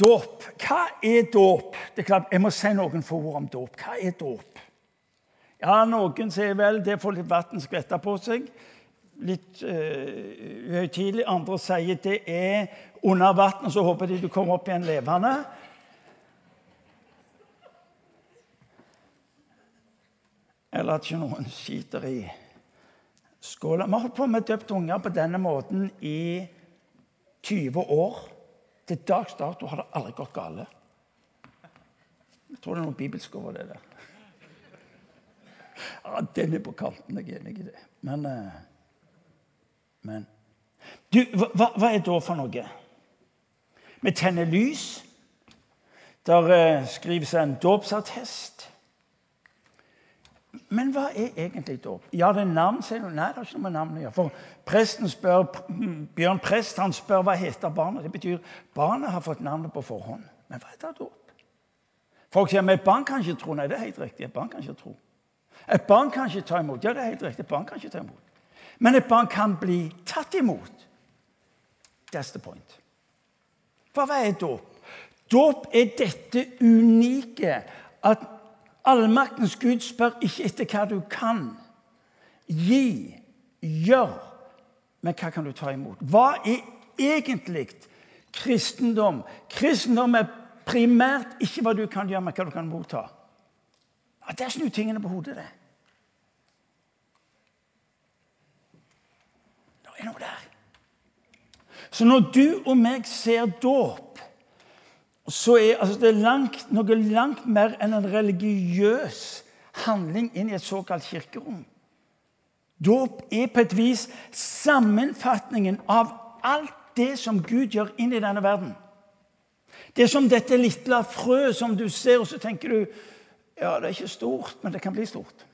Dåp. Hva er dåp? Det er klart, Jeg må si noen få ord om dåp. Hva er dåp? Ja, Noen sier vel det får litt vann skvette på seg. Litt uh, uhøytidelig. Andre sier det er under vann, og så håper de du kommer opp igjen levende. Eller at ikke noen skiter i skåla. Vi har holdt på med døpt unger på denne måten i 20 år. Til dags dato har det aldri gått galt. Jeg tror det er noe bibelsk over det der. Ja, Den er på kanten, jeg er enig i det. Men, eh, men. Du, hva, hva, er da for noe? Vi tenner lys. Der eh, skrives en dåpsattest. Men hva er egentlig dåp? Ja, det er navn, sier du. Nei, det har ikke noe med navn å gjøre. For presten spør, Bjørn Prest han spør hva heter barnet. Det betyr barnet har fått navnet på forhånd. Men hva heter dåp? Folk sier et barn kan ikke tro. Nei, det er helt riktig. Et barn kan ikke tro. Et barn kan ikke ta imot. Ja, det er helt riktig. Et barn kan ikke ta imot. Men et barn kan bli tatt imot. That's the point. For hva er dåp? Dåp er dette unike at Allmaktens Gud spør ikke etter hva du kan gi, gjør, men hva kan du ta imot? Hva er egentlig kristendom? Kristendom er primært ikke hva du kan gjøre, men hva du kan motta. Ja, Det er snu tingene på hodet, det. Det er noe der. Så når du og meg ser dåp så er altså, det er langt, noe langt mer enn en religiøs handling inn i et såkalt kirkerom. Dåp er på et vis sammenfatningen av alt det som Gud gjør inn i denne verden. Det er som dette lille frøet som du ser, og så tenker du ja, det er ikke stort, men det kan bli stort.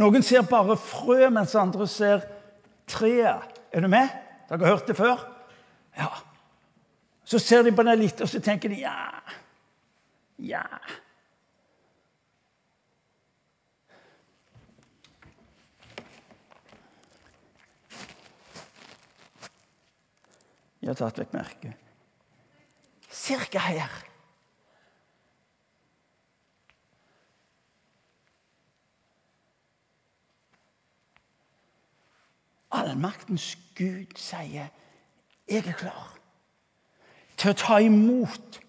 Noen ser bare frø, mens andre ser treet. Er du med? Dere har hørt det før? Ja. Så ser de på den litt, og så tenker de ja. Ja. Jeg har tatt vekk merket. Cirka her. Allmaktens Gud sier 'Jeg er klar' til å ta imot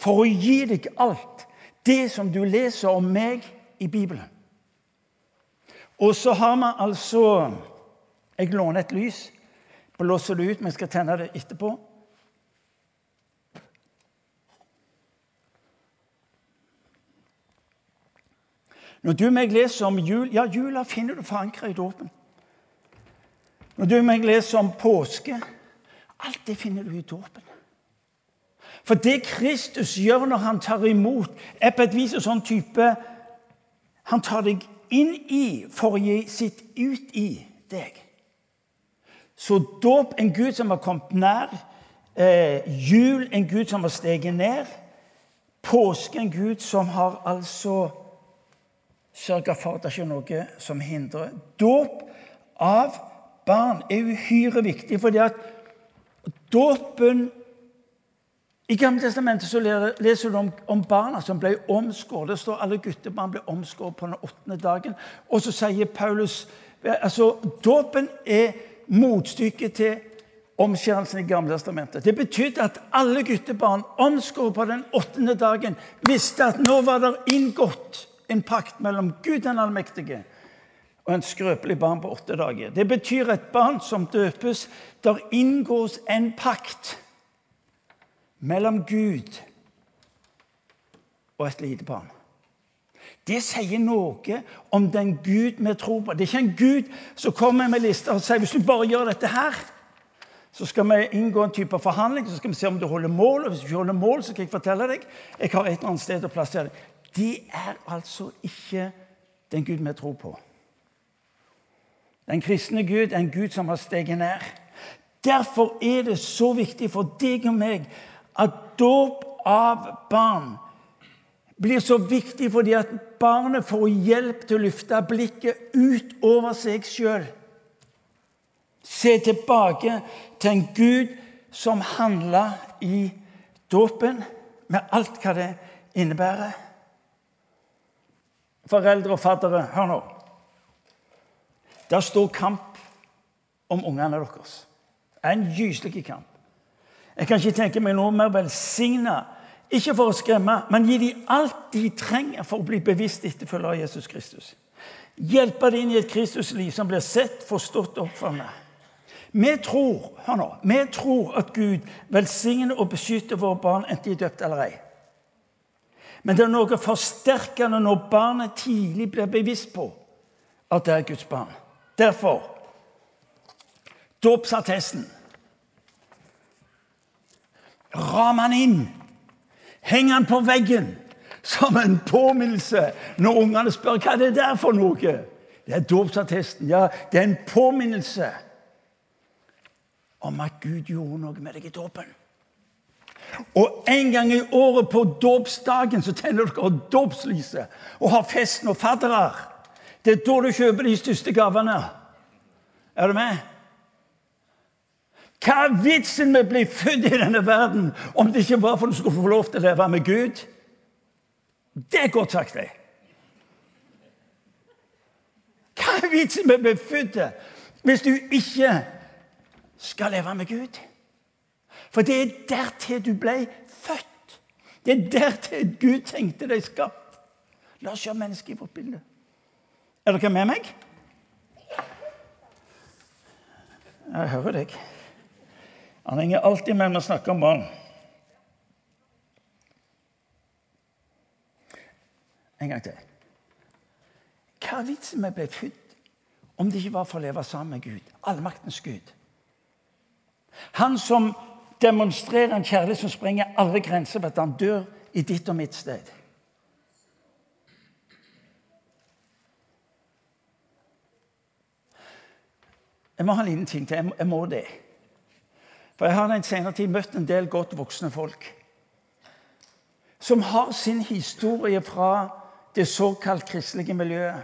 for å gi deg alt det som du leser om meg i Bibelen. Og så har vi altså Jeg låner et lys. Blåser det ut. Vi skal tenne det etterpå. Når du og meg leser om jul Ja, jula finner du forankra i dåpen. Når du og meg leser om påske Alt det finner du i dåpen. For det Kristus gjør når han tar imot, er på et vis en sånn type Han tar deg inn i for å gi sitt ut i deg. Så dåp en Gud som har kommet nær. Eh, jul en Gud som har steget ned. Påske en Gud som har altså sørga for at det ikke er noe som hindrer. Dåp av barn er uhyre viktig, fordi at dåpen i Gamle testamentet så leser du om, om barna som ble omskåret. Det står alle guttebarn ble omskåret på den åttende dagen. Og så sier Paulus altså Dåpen er motstykket til omskjærelsen i Gamle testamentet. Det betydde at alle guttebarn omskåret på den åttende dagen visste at nå var det inngått en pakt mellom Gud den allmektige og en skrøpelig barn på åtte dager. Det betyr et barn som døpes. Der inngås en pakt mellom Gud og et lite barn. Det sier noe om den Gud vi tror på. Det er ikke en Gud som kommer med lister og sier hvis du bare gjør dette her, så skal vi inngå en type forhandling så skal vi se om du holder mål. og Hvis du ikke holder mål, så skal jeg fortelle deg jeg har et eller annet sted å plassere deg. Det er altså ikke den Gud vi tror på. Den kristne Gud er en Gud som har steget ned. Derfor er det så viktig for deg og meg at dåp av barn blir så viktig fordi at barnet får hjelp til å løfte blikket ut over seg sjøl. Se tilbake til en Gud som handla i dåpen, med alt hva det innebærer. Foreldre og faddere, hør nå. Der står kamp om ungene deres. En gyselig kamp. Jeg kan ikke tenke meg noe mer velsigna, ikke for å skremme, men gi dem alt de trenger for å bli bevisst etterfølger av Jesus Kristus. Hjelpe dem inn i et Kristusliv som blir sett, forstått og oppfattet. Vi tror hør nå, vi tror at Gud velsigner og beskytter våre barn, enten de er døpt eller ei. Men det er noe forsterkende når barnet tidlig blir bevisst på at det er Guds barn. Derfor dåpsattesten. Ram han inn. Heng han på veggen som en påminnelse når ungene spør hva er det der for noe. Det er dåpsattesten. Ja, det er en påminnelse om at Gud gjorde noe med deg i dåpen. Og en gang i året på dåpsdagen så tenner dere dåpslyset og har fest og faddere. Det er da du kjøper de største gavene. Er du med? Hva er vitsen med å bli født i denne verden om det ikke var for at du skulle få lov til å leve med Gud? Det er godt sagt, det. Hva er vitsen med å bli født hvis du ikke skal leve med Gud? For det er dertil du ble født. Det er dertil Gud tenkte deg skapt. La oss se mennesket i vårt bilde. Er dere med meg? Jeg hører deg. Han henger alltid med når vi snakker om barn. En gang til. Hva er vitsen med å bli født om det ikke var for å leve sammen med Gud? Allmaktens Gud. Han som demonstrerer en kjærlighet som sprenger alle grenser ved at han dør i ditt og mitt sted. Jeg må ha en liten ting til. Jeg må det. For jeg har den senere tid møtt en del godt voksne folk som har sin historie fra det såkalt kristelige miljøet.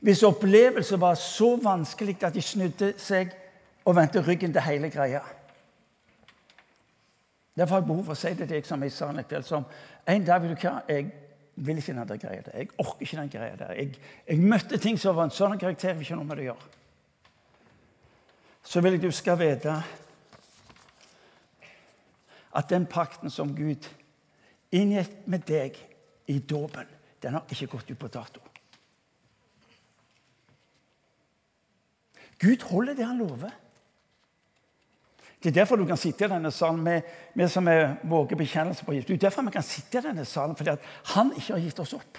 Hvis opplevelse var så vanskelig at de snudde seg og vendte ryggen til hele greia. Derfor har jeg behov for å si det til deg som jeg sa en kveld som en dag vil du hva, Jeg vil ikke den greia der. Jeg orker ikke den greia der. Jeg, jeg møtte ting som var en sånn karakter jeg vil ikke noe med det å gjøre. Så vil jeg du skal vite at den pakten som Gud inngikk med deg i dåpen, den har ikke gått ut på dato. Gud holder det han lover. Det er derfor du kan sitte i denne salen med, med som er våge bekjennelse på gift. Det er derfor vi kan sitte i denne salen, fordi han ikke har gitt oss opp.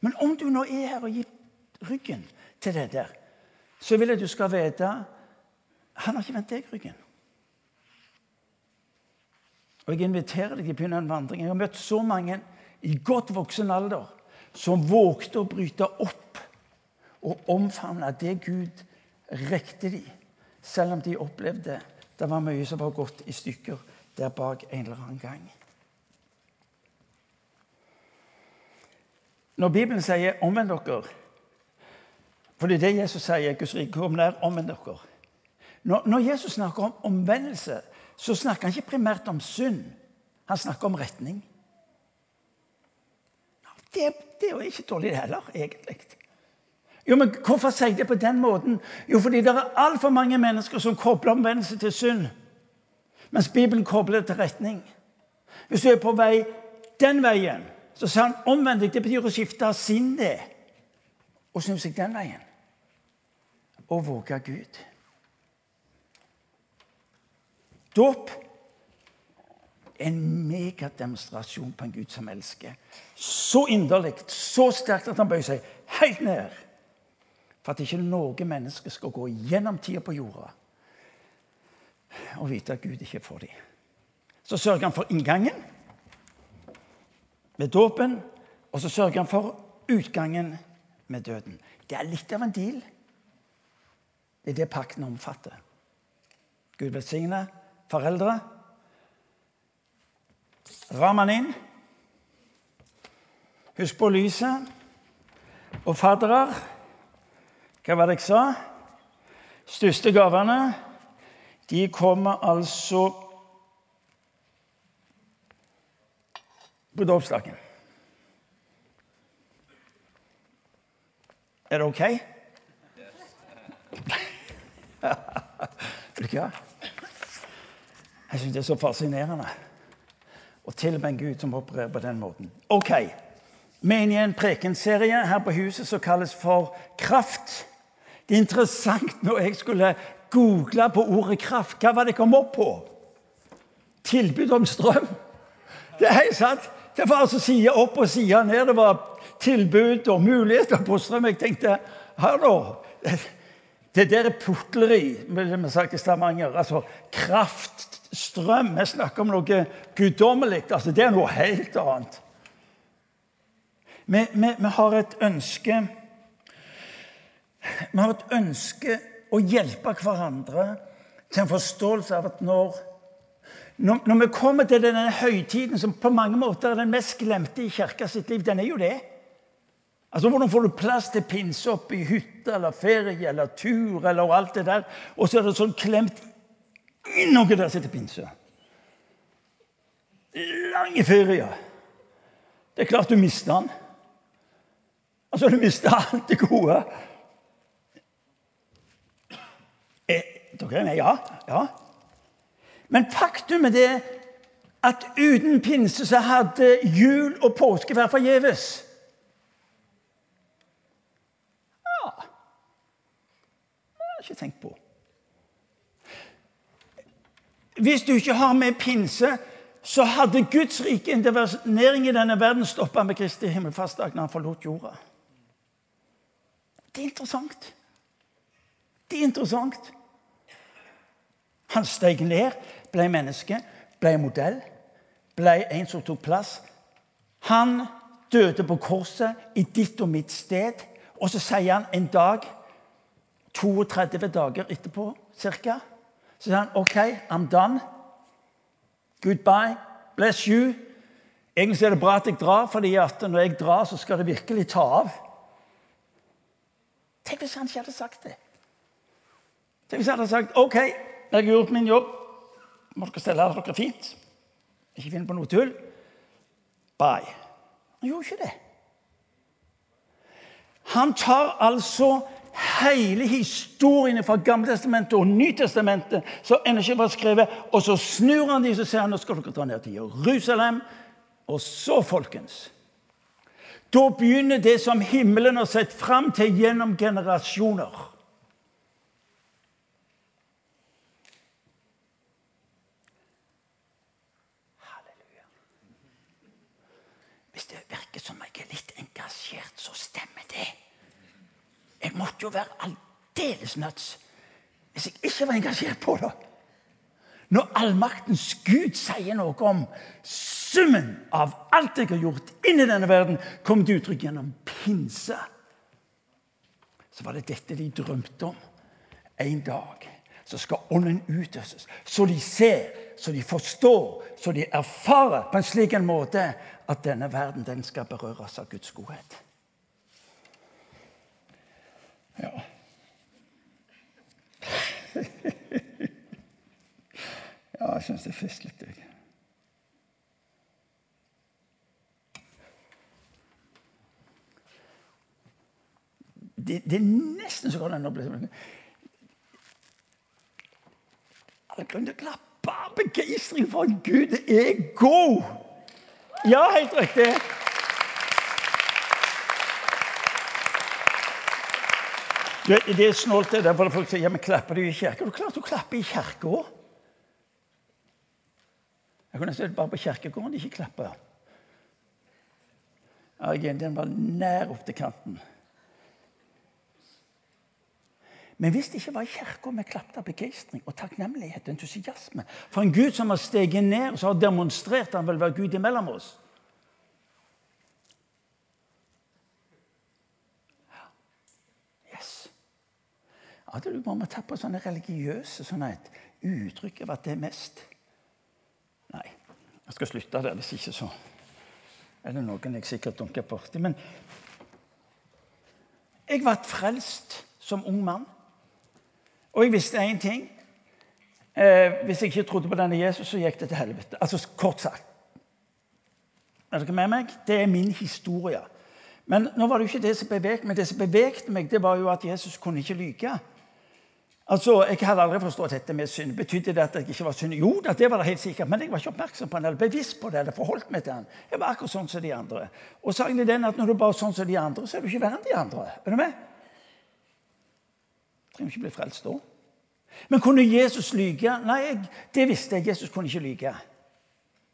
Men om du nå er her og gir ryggen til det der, så vil jeg du skal vite han har ikke vendt deg ryggen. Og Jeg inviterer deg til å begynne en vandring. Jeg har møtt så mange i godt voksen alder som vågte å bryte opp og omfavne det Gud rekte dem selv om de opplevde det var mye som var gått i stykker der bak en eller annen gang. Når Bibelen sier 'omvend dere' For det er det Jesus sier. Guds rike kom nær, omvend dere. Når, når, Jesus snakker om omvendelse, så snakker han ikke primært om synd. Han snakker om retning. Det, det er jo ikke dårlig heller, egentlig. Jo, men Hvorfor sier jeg det på den måten? Jo, fordi det er altfor mange mennesker som kobler omvendelse til synd, mens Bibelen kobler det til retning. Hvis du er på vei den veien, så sier han omvendt Det betyr å skifte sinne og snu seg den veien. Og våge Gud. Dåp en megademonstrasjon på en Gud som elsker. Så inderlig, så sterkt at han bøyer seg helt ned for at ikke noe menneske skal gå gjennom tida på jorda og vite at Gud ikke er for dem. Så sørger han for inngangen med dåpen, og så sørger han for utgangen med døden. Det er litt av en deal. Det er det pakten omfatter. Gud velsigne foreldre. Ram han inn. Husk på lyset. Og faddere hva var det jeg sa? Største gavene De kommer altså på dåpsdagen. Er det OK? Hva? Jeg syns det er så fascinerende Og til og med en Gud som opererer på den måten. OK. Vi i en prekenserie her på huset som kalles for Kraft. Det er interessant når jeg skulle google på ordet kraft. Hva var det kom opp på? Tilbud om strøm. Det er helt sant. Det var altså side opp og side ned. Det var tilbud og muligheter på strøm. Jeg tenkte hallo. Det der er putleri, ville vi sagt i Stavanger. Altså kraft, strøm. Vi snakker om noe guddommelig. Altså, det er noe helt annet. Vi, vi, vi, har et ønske Vi har et ønske å hjelpe hverandre til en forståelse av at når, når, vi kommer til denne høytiden, som på mange måter er den mest glemte i kirka sitt liv, den er jo det. Altså, Hvordan får du plass til pinse opp i hytte eller ferie eller tur eller alt det der? Og så er det sånn klemt noe der sitter pinse. Lange ferier. Det er klart du mister den. Altså, du mister alt det gode. Er dere er med? Ja. ja. Men faktum er det at uten pinse så hadde jul og påske vært forgjeves. ikke tenkt på. Hvis du ikke har med pinse, så hadde Guds rike intervenering i denne verden stoppa med Kristi himmelfastdag når han forlot jorda. Det er interessant. Det er interessant. Han steg ned, ble menneske, ble modell, ble en som tok plass. Han døde på korset i ditt og mitt sted. Og så sier han en dag 32 dager etterpå ca. Så sier han OK, I'm done. Goodbye. Bless you. Egentlig er det bra at jeg drar, fordi at når jeg drar, så skal det virkelig ta av. Tenk hvis han ikke hadde sagt det. Tenk hvis han hadde sagt OK, jeg har gjort min jobb. Må dere stelle dere fint. Ikke finne på noe tull. Bye. Han gjorde ikke det. Han tar altså hele historien fra Gamletestamentet og Nytestamentet som ennå ikke var skrevet. Og så snur han de og sier nå skal dere dra ned til Jerusalem. Og så, folkens Da begynner det som himmelen har sett fram til gjennom generasjoner. Halleluja. Hvis det virker som jeg er litt engasjert, så stemmer det. Jeg måtte jo være aldeles nuts hvis jeg ikke var engasjert på det. Når allmaktens Gud sier noe om summen av alt jeg har gjort inni denne verden, kom til uttrykk gjennom pinse, så var det dette de drømte om. En dag så skal Ånden utøses, så de ser, så de forstår, så de erfarer på en slik en måte at denne verden den skal berøres av Guds godhet. Ja. ja, jeg syns det er festlig, jeg. Det, det, er nesten så godt en å bli Alle grunn til å klappe av begeistring for at Gud er god! Ja, helt riktig. Det, det er snålt det der folk sier ja, men klapper du i kirka? Du klart du klapper i kirka. Jeg kunne sett bare på kirkegården de ikke klapper. Ja, den var nær opp til kanten. Men hvis det ikke var i kirka vi klappet av begeistring og takknemlighet og entusiasme for en Gud som har steget ned og så har demonstrert at han vil være Gud imellom oss Yes. Ja, du må ta på sånne religiøse sånne uttrykk over at det er mest jeg skal slutte der. Hvis ikke, så er det noen jeg sikkert dunker borti. Men jeg ble frelst som ung mann. Og jeg visste én ting. Eh, hvis jeg ikke trodde på denne Jesus, så gikk det til helvete. Altså kort sagt. Er dere med meg? Det er min historie. Men nå var det jo ikke det som bevegte meg. Det som bevegte meg, det var jo at Jesus kunne ikke lyge. Altså, Jeg hadde aldri forstått dette med synd. Betydde det at jeg ikke var synd? Jo, det var det helt sikkert, men jeg var ikke oppmerksom på den, eller bevisst på det, eller forholdt meg til den. Jeg var akkurat sånn som de andre. Og så er den at når du bare er sånn som de andre, så er du ikke verre enn de andre. Er du med? Du trenger ikke bli frelst da. Men kunne Jesus lyge? Nei, det visste jeg. Jesus kunne ikke lyge.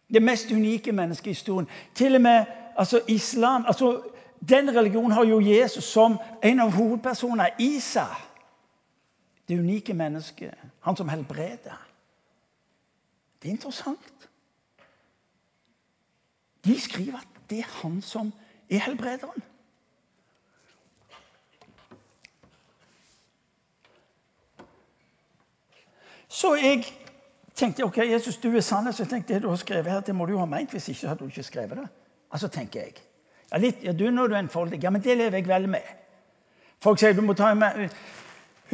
Det mest unike mennesket i historien. Til og med altså, islam altså, Den religionen har jo Jesus som en av hovedpersonene i seg. Det unike mennesket. Han som helbreder. Det er interessant. De skriver at det er han som er helbrederen. Så jeg tenkte ok, Jesus, du er sann. Så jeg tenkte det du har skrevet her, det må du jo ha meint. Hvis ikke hadde du ikke skrevet det. Altså, tenker jeg. Ja, litt, ja, du når du er enfoldig. Ja, men det lever jeg vel med. Folk sier du må ta med,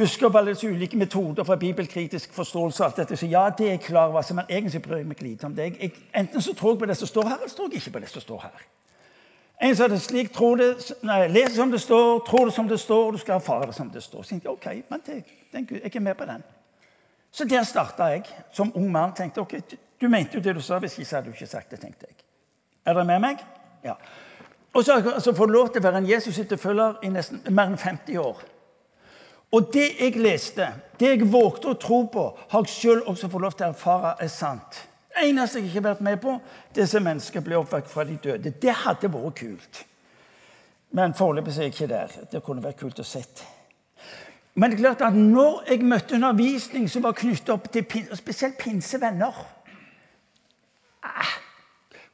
huske på alle disse ulike metoder for bibelkritisk forståelse. alt dette. Så ja, det er klart klar over, altså, men egentlig bryr jeg meg lite om det. Jeg, enten så tror jeg på det som står her, eller så tror jeg ikke på det som står her. En som er det slik, tror det, nei, leser som det står, tror det som det står, og du skal erfare det som det står. Så tenkte jeg, ok, men det, den, jeg er med på den. Så der starta jeg som ung mann. tenkte, ok, Du mente jo det du sa. Hvis ikke hadde du ikke sagt det. tenkte jeg. Er dere med meg? Ja. Og så så får du lov til å være en Jesus-etterfølger i nesten mer enn 50 år. Og det jeg leste, det jeg vågte å tro på, har jeg sjøl også fått lov til å erfare er sant. Det eneste jeg ikke har vært med på, det er at mennesker fra de døde. Det hadde vært kult. Men foreløpig er jeg ikke der. Det kunne vært kult å sett. Men det er klart at når jeg møtte undervisning som var knyttet opp til spesielt pinsevenner ah,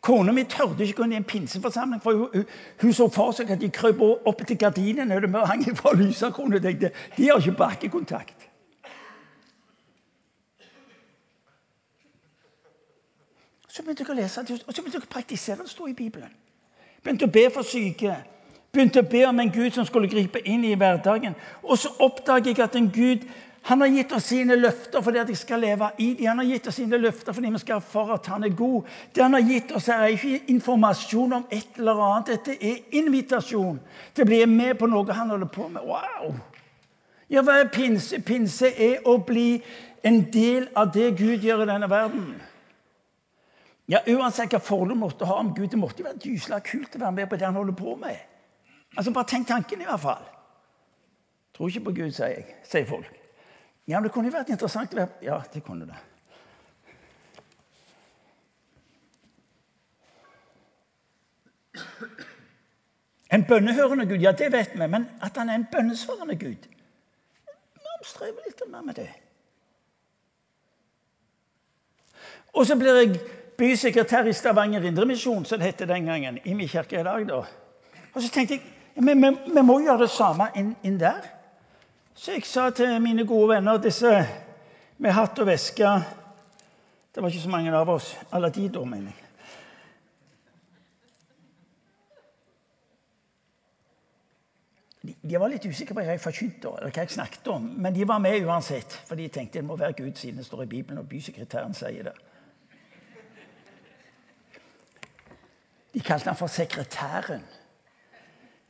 Kona mi tørde ikke gå inn i en pinseforsamling, for hun, hun så for seg at de krøp opp til gardinene og hang fra lysekroner. tenkte de har ikke bakkekontakt. Så begynte jeg å lese og så begynte jeg å praktisere det sto i Bibelen. Begynte å be for syke. Begynte å be om en Gud som skulle gripe inn i hverdagen. Og så oppdager jeg at en Gud han har gitt oss sine løfter fordi at jeg skal leve i dem. Han har gitt oss sine løfter fordi vi skal for at han er god. Det han har gitt oss, her er ikke informasjon om et eller annet. Dette er invitasjon til å bli med på noe han holder på med. Wow! Ja, hva er pinse? Pinse er å bli en del av det Gud gjør i denne verden. Ja, Uansett hva forhold du måtte ha om Gud, det måtte jo være dysla kult å være med på det han holder på med. Altså, Bare tenk tanken, i hvert fall. Tror ikke på Gud, sier jeg, sier folk. Ja, men det kunne jo vært interessant å være Ja, det kunne det. En bønnehørende Gud, ja, det vet vi, men at han er en bønnesvarende Gud Vi strever litt mer med det. Og så blir jeg bysekretær i Stavanger Indremisjon, som det het den gangen. I min kirke i dag, da. Og så tenkte jeg vi, vi, må gjøre det samme inn, inn, der. Så jeg sa til mine gode venner, disse med hatt og veske Det var ikke så mange av oss. Alle de, da, mener jeg. De var litt usikre på hva jeg forkynte, eller hva jeg snakket om. Men de var med uansett, for de tenkte det må være Gud siden det står i Bibelen, og bysekretæren sier det. De kalte han for sekretæren.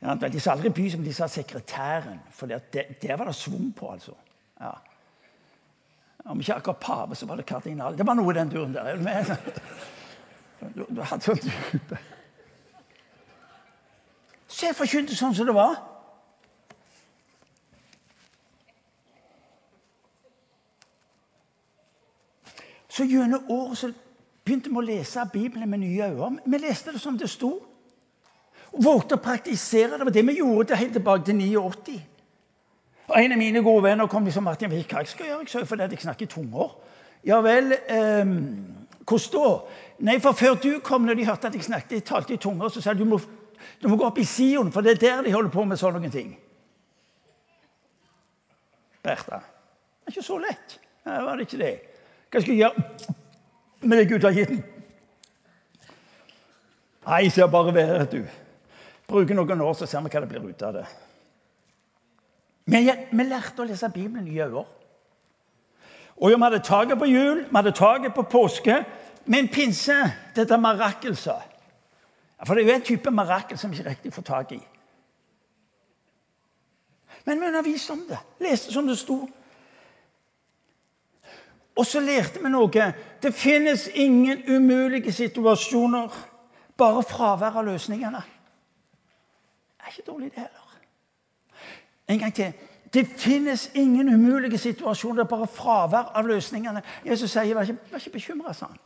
Ja, de sa aldri by, som de sa sekretæren. For der var det svung på, altså. Ja. Om ikke akkurat pave, så var det kardinal. Det var noe i den duren der. Du, du hadde sånn type. Så jeg forkynte sånn som det var. Så gjennom året begynte vi å lese Bibelen med nye øyne. Vi leste det som det sto. Vågte å praktisere det. Var det vi gjorde helt tilbake til 89. Og En av mine gode venner kom liksom Martin, hva jeg skal gjøre? Jeg sa fordi jeg snakker tunger. Ja vel, eh, hvordan da? Nei, for før du kom, når de hørte at jeg snakket, jeg talte i tunger, så sa de du må, du må gå opp i Sion, for det er der de holder på med sånne ting. Bertha. Det er ikke så lett. Nei, var det ikke det? Hva skal jeg gjøre med det Gud har gitt? Nei, jeg ser bare været, du. Bruker noen år, så ser vi hva det blir ut av det. Men vi lærte å lese Bibelen i øyne. Og vi hadde taket på jul, vi hadde taket på påske. Men pinse, dette mirakelset For det er jo en type marakel som vi ikke riktig får tak i. Men vi underviste om det. Leste som det sto. Og så lærte vi noe. Det finnes ingen umulige situasjoner. Bare fravær av løsningene. Det er ikke dårlig, det heller. En gang til. Det finnes ingen umulige situasjoner, bare fravær av løsningene. Jesus sier, 'Vær ikke, vær ikke bekymra', sa han.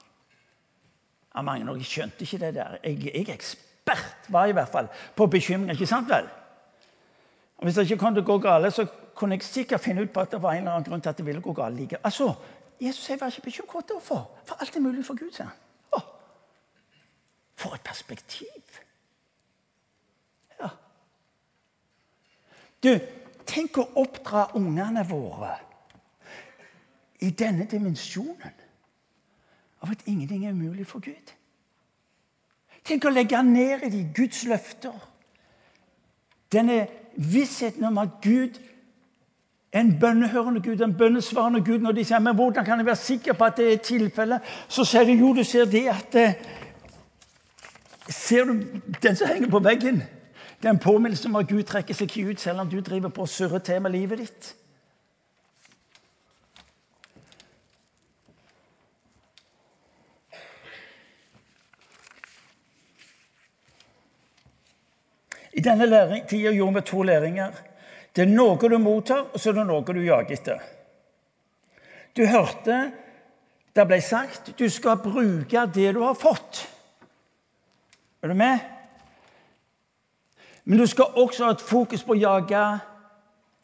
Ja, mange av dere skjønte ikke det der. Jeg, jeg er ekspert, var i hvert fall, på bekymring. Ikke sant vel? Og Hvis det ikke kom til å gå galt, så kunne jeg sikkert finne ut på at det var en eller annen grunn til at det ville gå galt. like. Altså, Jesus sier, 'Vær ikke bekymret hvorfor'. For alt er mulig for Gud, sier han. For et perspektiv. Du, Tenk å oppdra ungene våre i denne dimensjonen av at ingenting er umulig for Gud. Tenk å legge ned i de Guds løfter. Denne vissheten om at Gud er en bønnehørende Gud, en bønnesvarende Gud. Når de sier men hvordan kan jeg være sikker på at det er tilfellet, så sier de jo, du ser det at eh, Ser du den som henger på veggen? Det er en påminnelse om at Gud trekker seg ikke ut selv om du driver på og surrer til med livet ditt. I denne tida gjorde vi to læringer. Det er noe du mottar, og så er det noe du jager etter. Du hørte det ble sagt du skal bruke det du har fått. Er du med? Men du skal også ha et fokus på å jage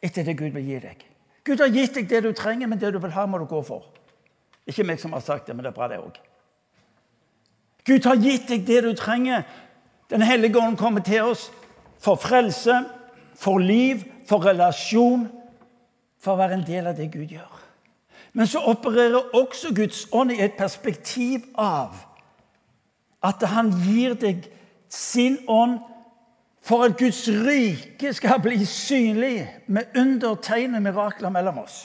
etter det Gud vil gi deg. Gud har gitt deg det du trenger, men det du vil ha, må du gå for. Ikke meg som har sagt det, men det er bra, det òg. Gud har gitt deg det du trenger. Den hellige ånd kommer til oss for frelse, for liv, for relasjon, for å være en del av det Gud gjør. Men så opererer også Guds ånd i et perspektiv av at han gir deg sin ånd for at Guds rike skal bli synlig med undertegn og mirakler mellom oss.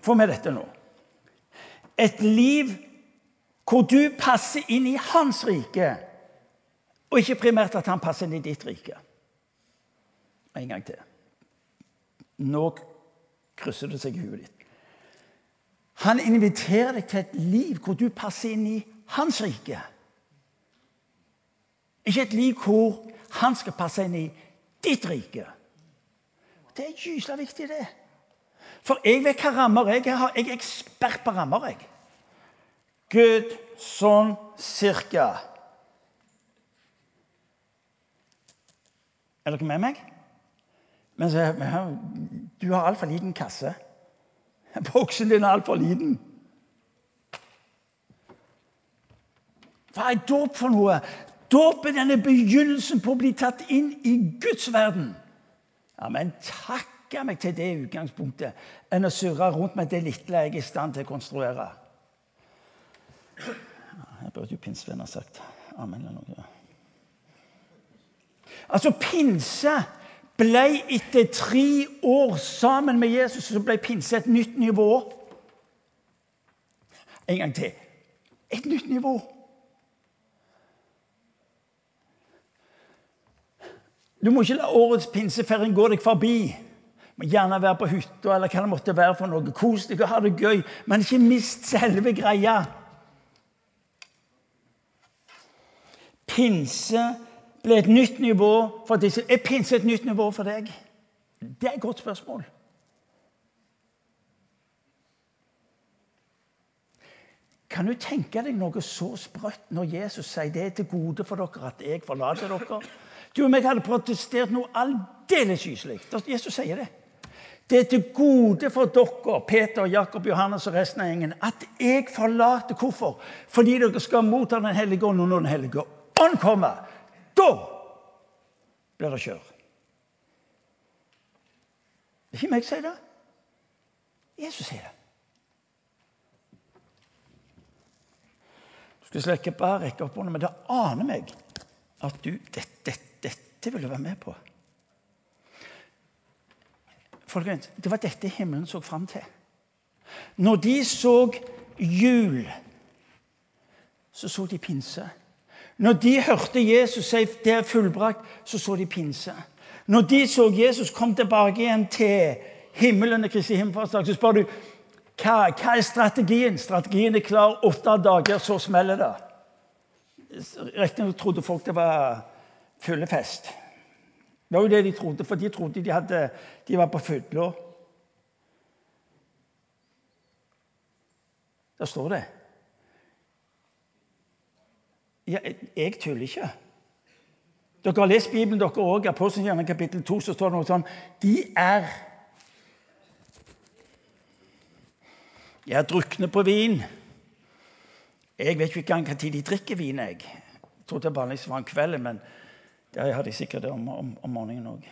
Få med dette nå. Et liv hvor du passer inn i hans rike, og ikke primært at han passer inn i ditt rike. En gang til. Nå krysser det seg i huet ditt. Han inviterer deg til et liv hvor du passer inn i hans rike. Ikke et liv hvor han skal passe inn i ditt rike. Det er gyselig viktig, det. For jeg vet hva rammer jeg har. Jeg er ekspert på rammer. jeg. Gud, sånn cirka. Er dere med meg? Men så, du har altfor liten kasse. Boksen din er altfor liten. Hva er dåp for noe? Dåpen er begynnelsen på å bli tatt inn i Guds verden. Ja, Men takke meg til det utgangspunktet enn å surre rundt med det lille jeg er i stand til å konstruere. Jeg burde jo pinsevenn ha sagt amen eller noe. Altså, pinse ble etter tre år sammen med Jesus så ble pinse et nytt nivå. En gang til. Et nytt nivå. Du må ikke la årets pinsefeiring gå deg forbi. Må gjerne være på hytta eller hva det måtte være for noe. Kos deg og ha det gøy, men ikke mist selve greia. Pinse ble et nytt nivå for disse. Er pinse et nytt nivå for deg? Det er et godt spørsmål. Kan du tenke deg noe så sprøtt når Jesus sier det er til gode for dere at jeg forlater dere? Du og meg hadde protestert noe aldeles gyselig. Jesus sier det. Det er til gode for dere, Peter, Jakob, Johannes og resten av gjengen, at jeg forlater. Hvorfor? Fordi dere skal motta Den hellige ånd, når Den hellige ånd kommer, da blir det kjør. Det er ikke meg som sier det. Jesus sier det. Du skal slikke bare rekke opp hånda, men det aner meg at du dette, dette vil du være med på. Folkens, Det var dette himmelen så fram til. Når de så jul, så så de pinse. Når de hørte Jesus si det er fullbrakt, så så de pinse. Når de så Jesus komme tilbake igjen til himmelen Kristi himmelfartsdag, så spør du hva, hva er strategien? Strategien er klar. Åtte dager, så smeller det. Riktignok trodde folk det var fyllefest. Det var jo det de trodde, for de trodde de, hadde, de var på fylla. Der står det. Ja, jeg tuller ikke. Dere har lest Bibelen, dere òg. Apostelgjerningen kapittel 2 så står det noe sånn De er Jeg drukner på vin. Jeg vet ikke engang når de drikker vin. Jeg Jeg trodde det vanligvis var om kvelden, men det har de sikkert om, om, om morgenen òg.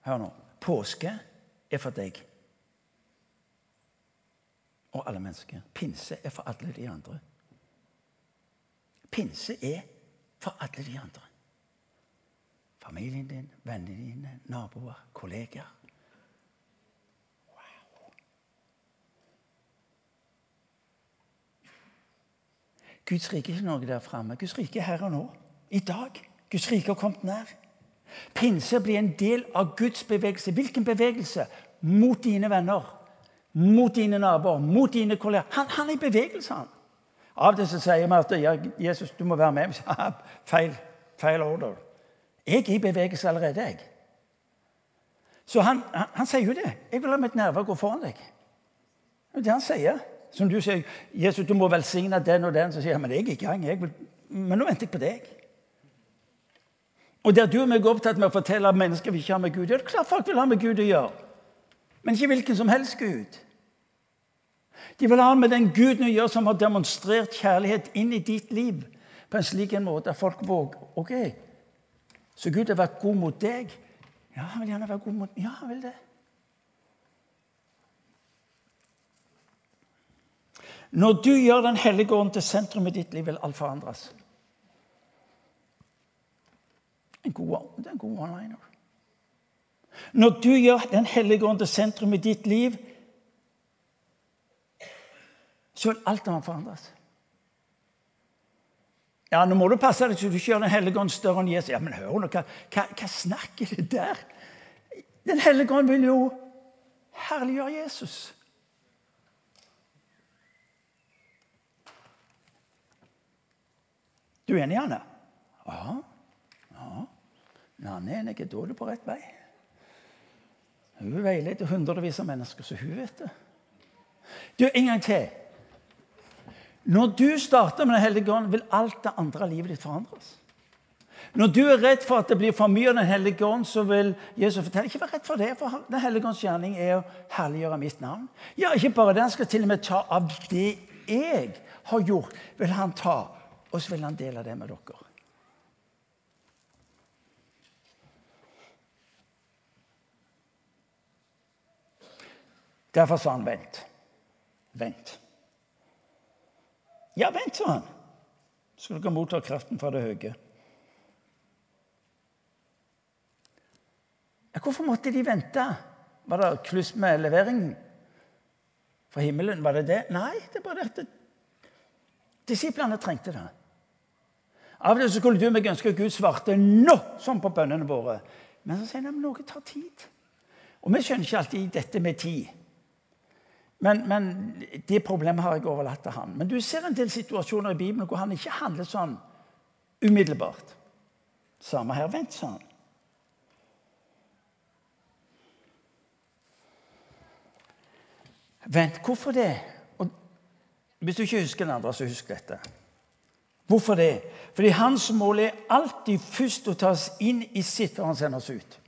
Hør nå. Påske er for deg og alle mennesker. Pinse er for alle de andre. Pinse er for alle de andre. Familien din, vennene dine, naboer, kollegaer. Wow. Guds rike er ikke noe der framme. Guds rike er her og nå. I dag. Guds rike har kommet nær. Pinse blir en del av Guds bevegelse. Hvilken bevegelse? Mot dine venner, mot dine naboer, mot dine kolleger. Han, han er i bevegelse, han. Av og til sier vi at ja, Jesus, du må være med. feil, feil order. Jeg er i bevegelse allerede, jeg. Så han, han, han sier jo det. 'Jeg vil la mitt nerve gå foran deg'. Det er det han sier. Som du sier, 'Jesus, du må velsigne den og den', så sier han, 'Men jeg er i gang. Jeg vil, men nå venter jeg på deg'. Og der du og meg er opptatt med å fortelle mennesker vi ikke har med Gud, ja, det er klart folk vil ha med Gud å gjøre. Men ikke hvilken som helst Gud. De vil ha med den Guden å gjøre som har demonstrert kjærlighet inn i ditt liv på en slik en måte at folk våger Ok, så Gud har vært god mot deg. Ja, han vil gjerne være god mot Ja, han vil det. Når du gjør Den hellige ånd til sentrum i ditt liv, vil alt forandres. En god, det er en god one-liner. Når du gjør Den hellige ånd til sentrum i ditt liv, så vil alt annet forandres. Ja, nå må du passe deg så du ikke gjør Den hellige ånd større enn Jesus. Ja, men hør nå, hva, hva, hva snakker det der? Den hellige ånd vil jo herliggjøre Jesus. Du er enig, Anne? Ja. ja. Men han er enig, da er du på rett vei. Hun veileder hundrevis av mennesker, så hun vet det. Du, En gang til. Når du starter med Den hellige ånd, vil alt det andre av livet ditt forandres. Når du er redd for at det blir for mye av Den hellige ånd, så vil Jesus fortelle ikke vær redd for det, for Den hellige ånds gjerning er å herliggjøre mitt navn. Ja, ikke bare det, han skal til og med ta av det jeg har gjort, vil han ta, og så vil han dele det med dere. Derfor sa han vent. Vent. Ja, vent, sa han. Så dere motta kraften fra det høye. Ja, hvorfor måtte de vente? Var det kluss med leveringen fra himmelen? Var det det? Nei, det er bare at Disiplene trengte det. Av og til skulle du meg ønske at Gud svarte nå, som på bønnene våre. Men så sier han at noe tar tid. Og vi skjønner ikke alltid dette med tid. Men, men, det problemet har jeg overlatt til han. Men du ser en del situasjoner i Bibelen hvor han ikke handler sånn umiddelbart. Samme her. Vent, sa han. Vent, hvorfor det? Og hvis du ikke husker den andre, så husk dette. Hvorfor det? Fordi hans mål er alltid først å ta oss inn i sitt før han sender oss ut.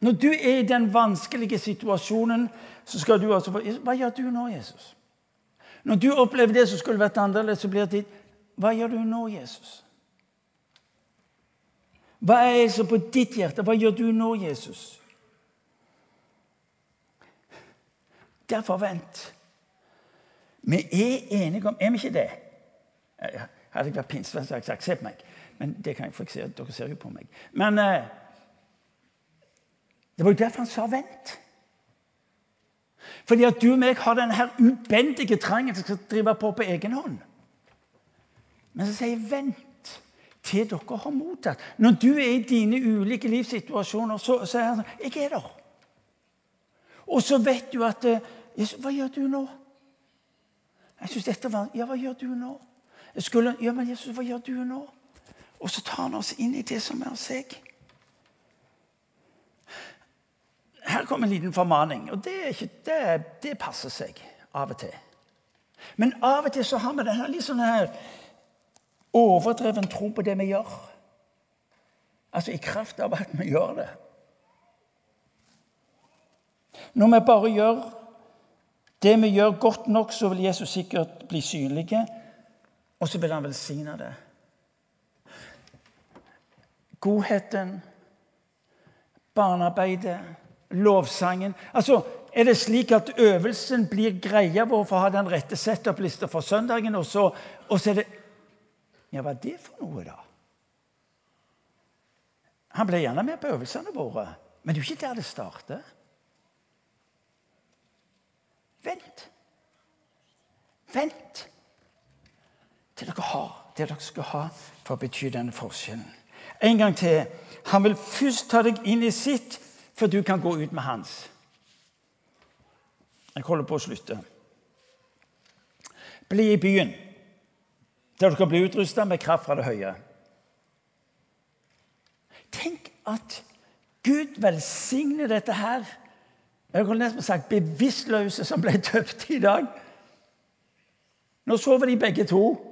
Når du er i den vanskelige situasjonen, så skal du altså Hva gjør du nå, Jesus? Når du opplever det som skulle vært annerledes, så blir det ditt Hva gjør du nå, Jesus? Hva er som på ditt hjerte? Hva gjør du nå, Jesus? Derfor vent. Vi er enige om Er vi ikke det? Hadde jeg vært pinsevenn, så hadde jeg sagt 'se på meg'. Men det kan jeg for se, dere ser jo på meg. Men eh, det var jo derfor han sa 'vent'. Fordi at du og meg har denne ubendige trangen til å drive på på egen hånd. Men så sier jeg 'vent' til dere har mottatt. Når du er i dine ulike livssituasjoner, så, så er han sånn 'Jeg er der'. Og så vet du at Jesus, 'Hva gjør du nå?' Jeg synes dette var, 'Ja, hva gjør du nå?' Skulle, 'Ja, men Jesus, hva gjør du nå?' Og så tar han oss inn i det som er seg. Her kommer en liten formaning, og det, ikke, det, det, passer seg av og til. Men av og til så har vi denne litt sånn her overdreven tro på det vi gjør. Altså i kraft av at vi gjør det. Når vi bare gjør det vi gjør, godt nok, så vil Jesus sikkert bli synlig, og så vil han velsigne det. Godheten, barnearbeidet, lovsangen Altså, Er det slik at øvelsen blir greia vår for å ha den rette setup-lista for søndagen, og så, og så er det Ja, hva er det for noe, da? Han ble gjerne med på øvelsene våre, men det er jo ikke der det starter. Vent. Vent til dere har det dere skal ha for å bety denne forskjellen. En gang til. Han vil først ta deg inn i sitt, før du kan gå ut med hans. Jeg holder på å slutte. Bli i byen, der dere blir utrusta med kraft fra det høye. Tenk at Gud velsigner dette her. Jeg kunne nesten sagt bevisstløse som ble døpt i dag. Nå sover de begge to.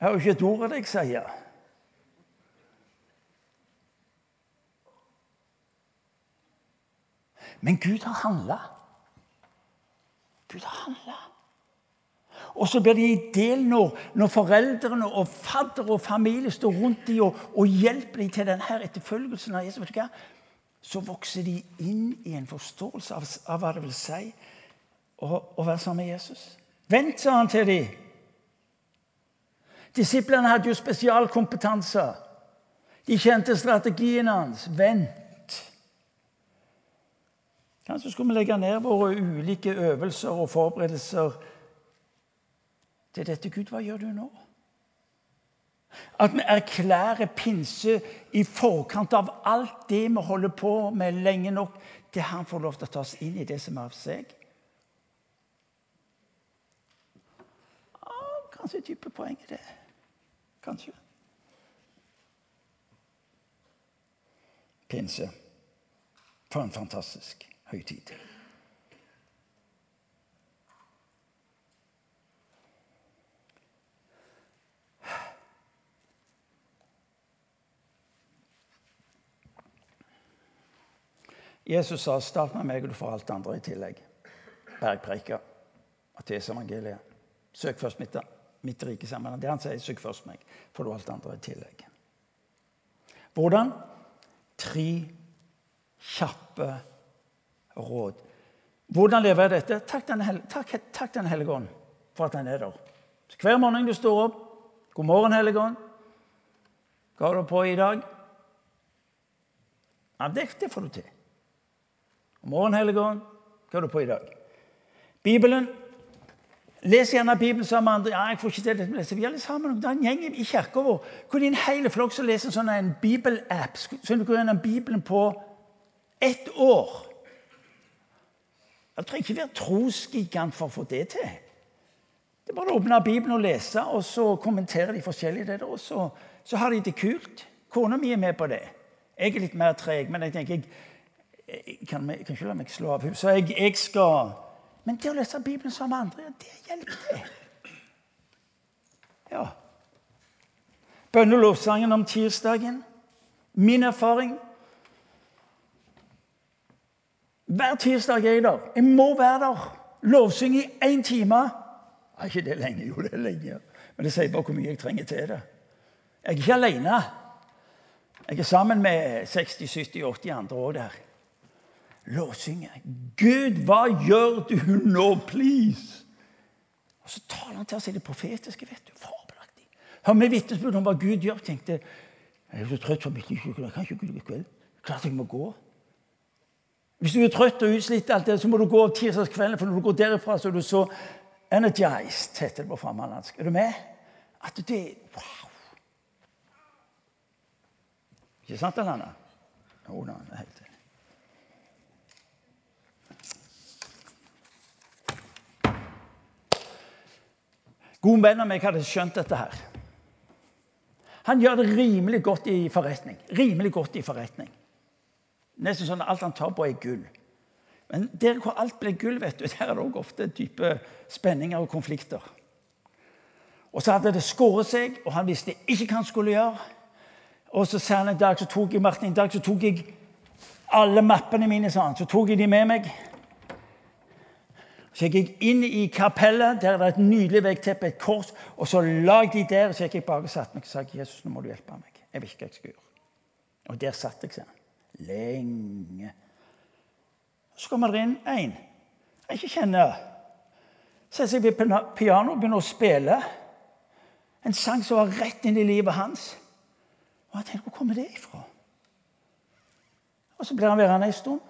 Jeg har jo ikke et ord av det jeg sier. Men Gud har handla. Gud har handla. Og så blir de i del når, når foreldrene og fadder og familie står rundt dem og, og, hjelper dem til denne etterfølgelsen av Jesus. Vet du hva? Så vokser de inn i en forståelse av, av hva det vil si å, å være sammen med Jesus. Vent, sa han til dem. Disiplene hadde jo spesialkompetanse. De kjente strategien hans. Vent. Kanskje skulle vi legge ned våre ulike øvelser og forberedelser til dette. Gud, hva gjør du nå? At vi erklærer pinse i forkant av alt det vi holder på med lenge nok, til han får lov til å ta oss inn i det som er av seg. Ah, kanskje et dypt poeng i det. Kanskje. Pinse. For en fantastisk høytid. Jesus sa 'start med meg, og du får alt andre i tillegg'. Bergpreika. Matteus evangeliet. Søk først mitt, mitt rike sammen. Det han sier, søk først meg, får du alt andre i tillegg. Hvordan? Tre kjappe råd. Hvordan lever jeg dette? Takk Den, hel takk, takk den hellige ånd for at han er der. Så hver morgen du står opp God morgen, Hellige ånd. Hva har du på i dag? Ja, det, det får du til. God morgen, Hellige ånd. Hva har du på i dag? Bibelen. Les gjerne Bibelen sammen med andre. Ja, jeg får ikke det. Vi har sammen det er en gjeng i kirka vår hvor det er en hel flokk som leser en sånn en bibelapp. Så du går gjennom Bibelen på ett år. Jeg trenger ikke være trosgigant for å få det til. Det er bare å åpne Bibelen og lese, og så kommenterer de forskjellige det og så, så, har de det kult. Kona mi er med på det. Jeg er litt mer treg, men jeg tenker jeg, jeg, kan, kan, ikke la meg slå av henne. Så jeg, jeg, skal Men det å lese Bibelen sammen med andre, det hjelper det. Ja. Bønnelovsangen om tirsdagen. Min erfaring hver tirsdag er jeg der. Jeg må være der. Lovsynge i én time. Er ikke det lenge? Jo, det er lenge. Men det sier bare hvor mye jeg trenger til det. Jeg er ikke alene. Jeg er sammen med 60-70-80 andre òg der. Lovsynge. Gud, hva gjør du nå, please? Og så taler han til oss i det profetiske. vet du, Fabelaktig. Hør med vitnesbyrd om hva Gud gjør? tenkte jeg er så trøtt for mitt liv. Jeg kan ikke gå i kveld. Klart jeg må gå. Hvis du er trøtt og utslitt, alt det, så må du gå tirsdagskvelden. For når du går derifra, så er du så energized, heter det på framlandsk. Er du med? At det Wow! Ikke sant, Alana? Jo da, det er helt enig. God venn av meg hadde skjønt dette her. Han gjør det rimelig godt i forretning. Rimelig godt i forretning. Nesten sånn at alt han tar på, er gull. Men der hvor alt blir gull, vet du, der er det også ofte dype spenninger og konflikter. Og så hadde det skåret seg, og han visste ikke hva han skulle gjøre. Og så sa han en dag så tok jeg Martin, en dag så tok jeg alle mappene mine sa han, så tok jeg de med meg. Så jeg gikk inn i kapellet, der er det et nydelig veggteppe, et kors. Og så la jeg de der, så gikk jeg bak og satte meg og sa Jesus, nå må du hjelpe meg. Jeg vet ikke hva jeg skal gjøre. Og der satt jeg, sier han. Lenge. Så kommer det inn en jeg ikke kjenner. Setter seg ved pianoet og begynner å spille. En sang som var rett inn i livet hans. Og jeg tenkte, Hvor kommer det ifra? Og Så blir han værende en stund,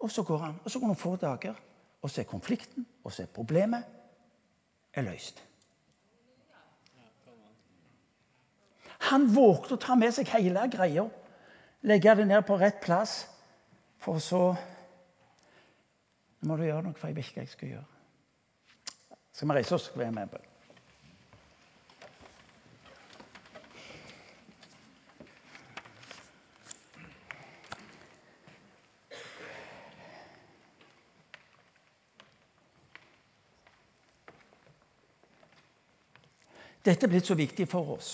og så går han. Og så går noen få dager. Og så er konflikten, og så er problemet er løst. Han vågte å ta med seg hele greia, legge det ned på rett plass, for så må du gjøre noe, for jeg vet ikke hva jeg skal gjøre. Skal vi reise oss? Skal vi med Dette er blitt så viktig for oss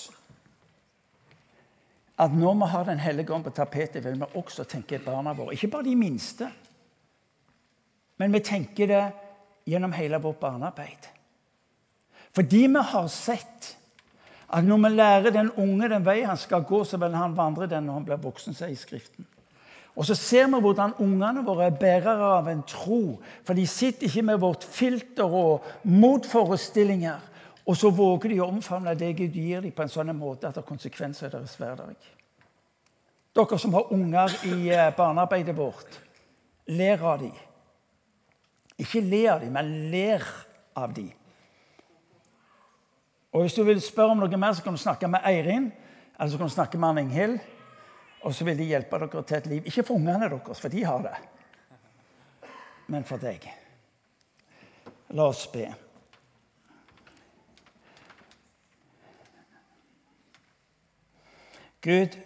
at når vi har Den hellige ånd på tapetet, vil vi også tenke barna våre. Ikke bare de minste, men vi tenker det gjennom hele vårt barnearbeid. Fordi vi har sett at når vi lærer den unge den vei han skal gå, så vil han vandre den når han blir voksen, sier Skriften. Og så ser vi hvordan ungene våre er bærere av en tro. For de sitter ikke med vårt filter og motforestillinger. Og så våger de å omfavne det Gud gir dem, på en sånn måte at det har konsekvenser i deres hverdag. Dere som har unger i eh, barnearbeidet vårt, ler av dem. Ikke le av dem, men ler av dem. Og Hvis du vil spørre om noe mer, så kan du snakke med Eirin eller så kan du snakke med Inghild. Og så vil de hjelpe dere til et liv. Ikke for ungene deres, for de har det. Men for deg. La oss be. Gud,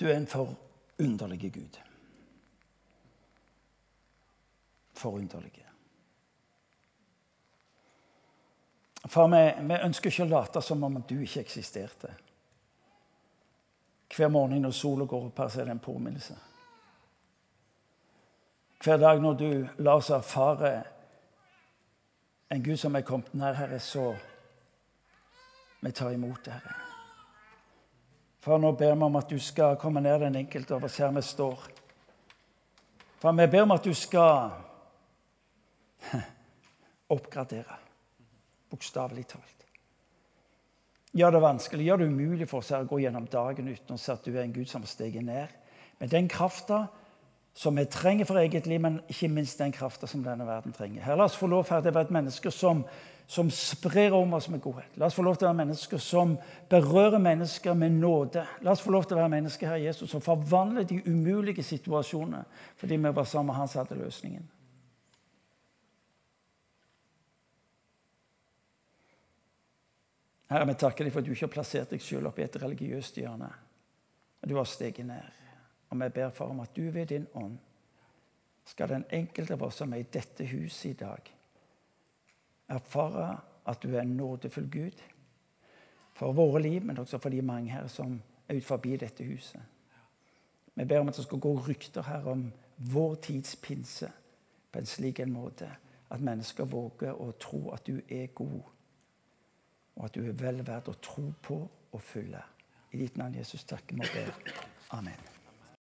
du er en forunderlig Gud. Forunderlig. Far, vi, vi, ønsker ikke å late som om du ikke eksisterte. Hver morgen når sola går opp her, er det en påminnelse. Hver dag når du lar oss erfare en Gud som er kommet nær, Herre, så vi tar imot det, Herre. Far, nå ber vi om at du skal komme ned den enkelte oss her vi står. Far, vi ber om at du skal oppgradere, bokstavelig talt. Gjør det vanskelig, gjør det umulig for oss her å gå gjennom dagen uten å se at du er en Gud som har steget ned. Med den krafta som vi trenger for eget liv, men ikke minst den krafta som denne verden trenger. Her, La oss få lov til å være et menneske som, som sprer om oss med godhet. La oss få lov til å være mennesker som berører mennesker med nåde. La oss få lov til å være mennesker her, Jesus, som forvandler de umulige situasjonene fordi vi var sammen med Han som hadde løsningen. Herre, vi takker deg for at du ikke har plassert deg selv opp i et religiøst hjørne. Du har steget ned. Og vi ber for om at du ved din ånd skal den enkelte av oss som er i dette huset i dag, erfare at du er en nådefull Gud for våre liv, men også for de mange her som er ut forbi dette huset. Vi ber om at det skal gå rykter her om vår tids pinse på en slik en måte at mennesker våger å tro at du er god, og at du er vel verdt å tro på og følge. I ditt navn, Jesus, takker vi og ber. Amen.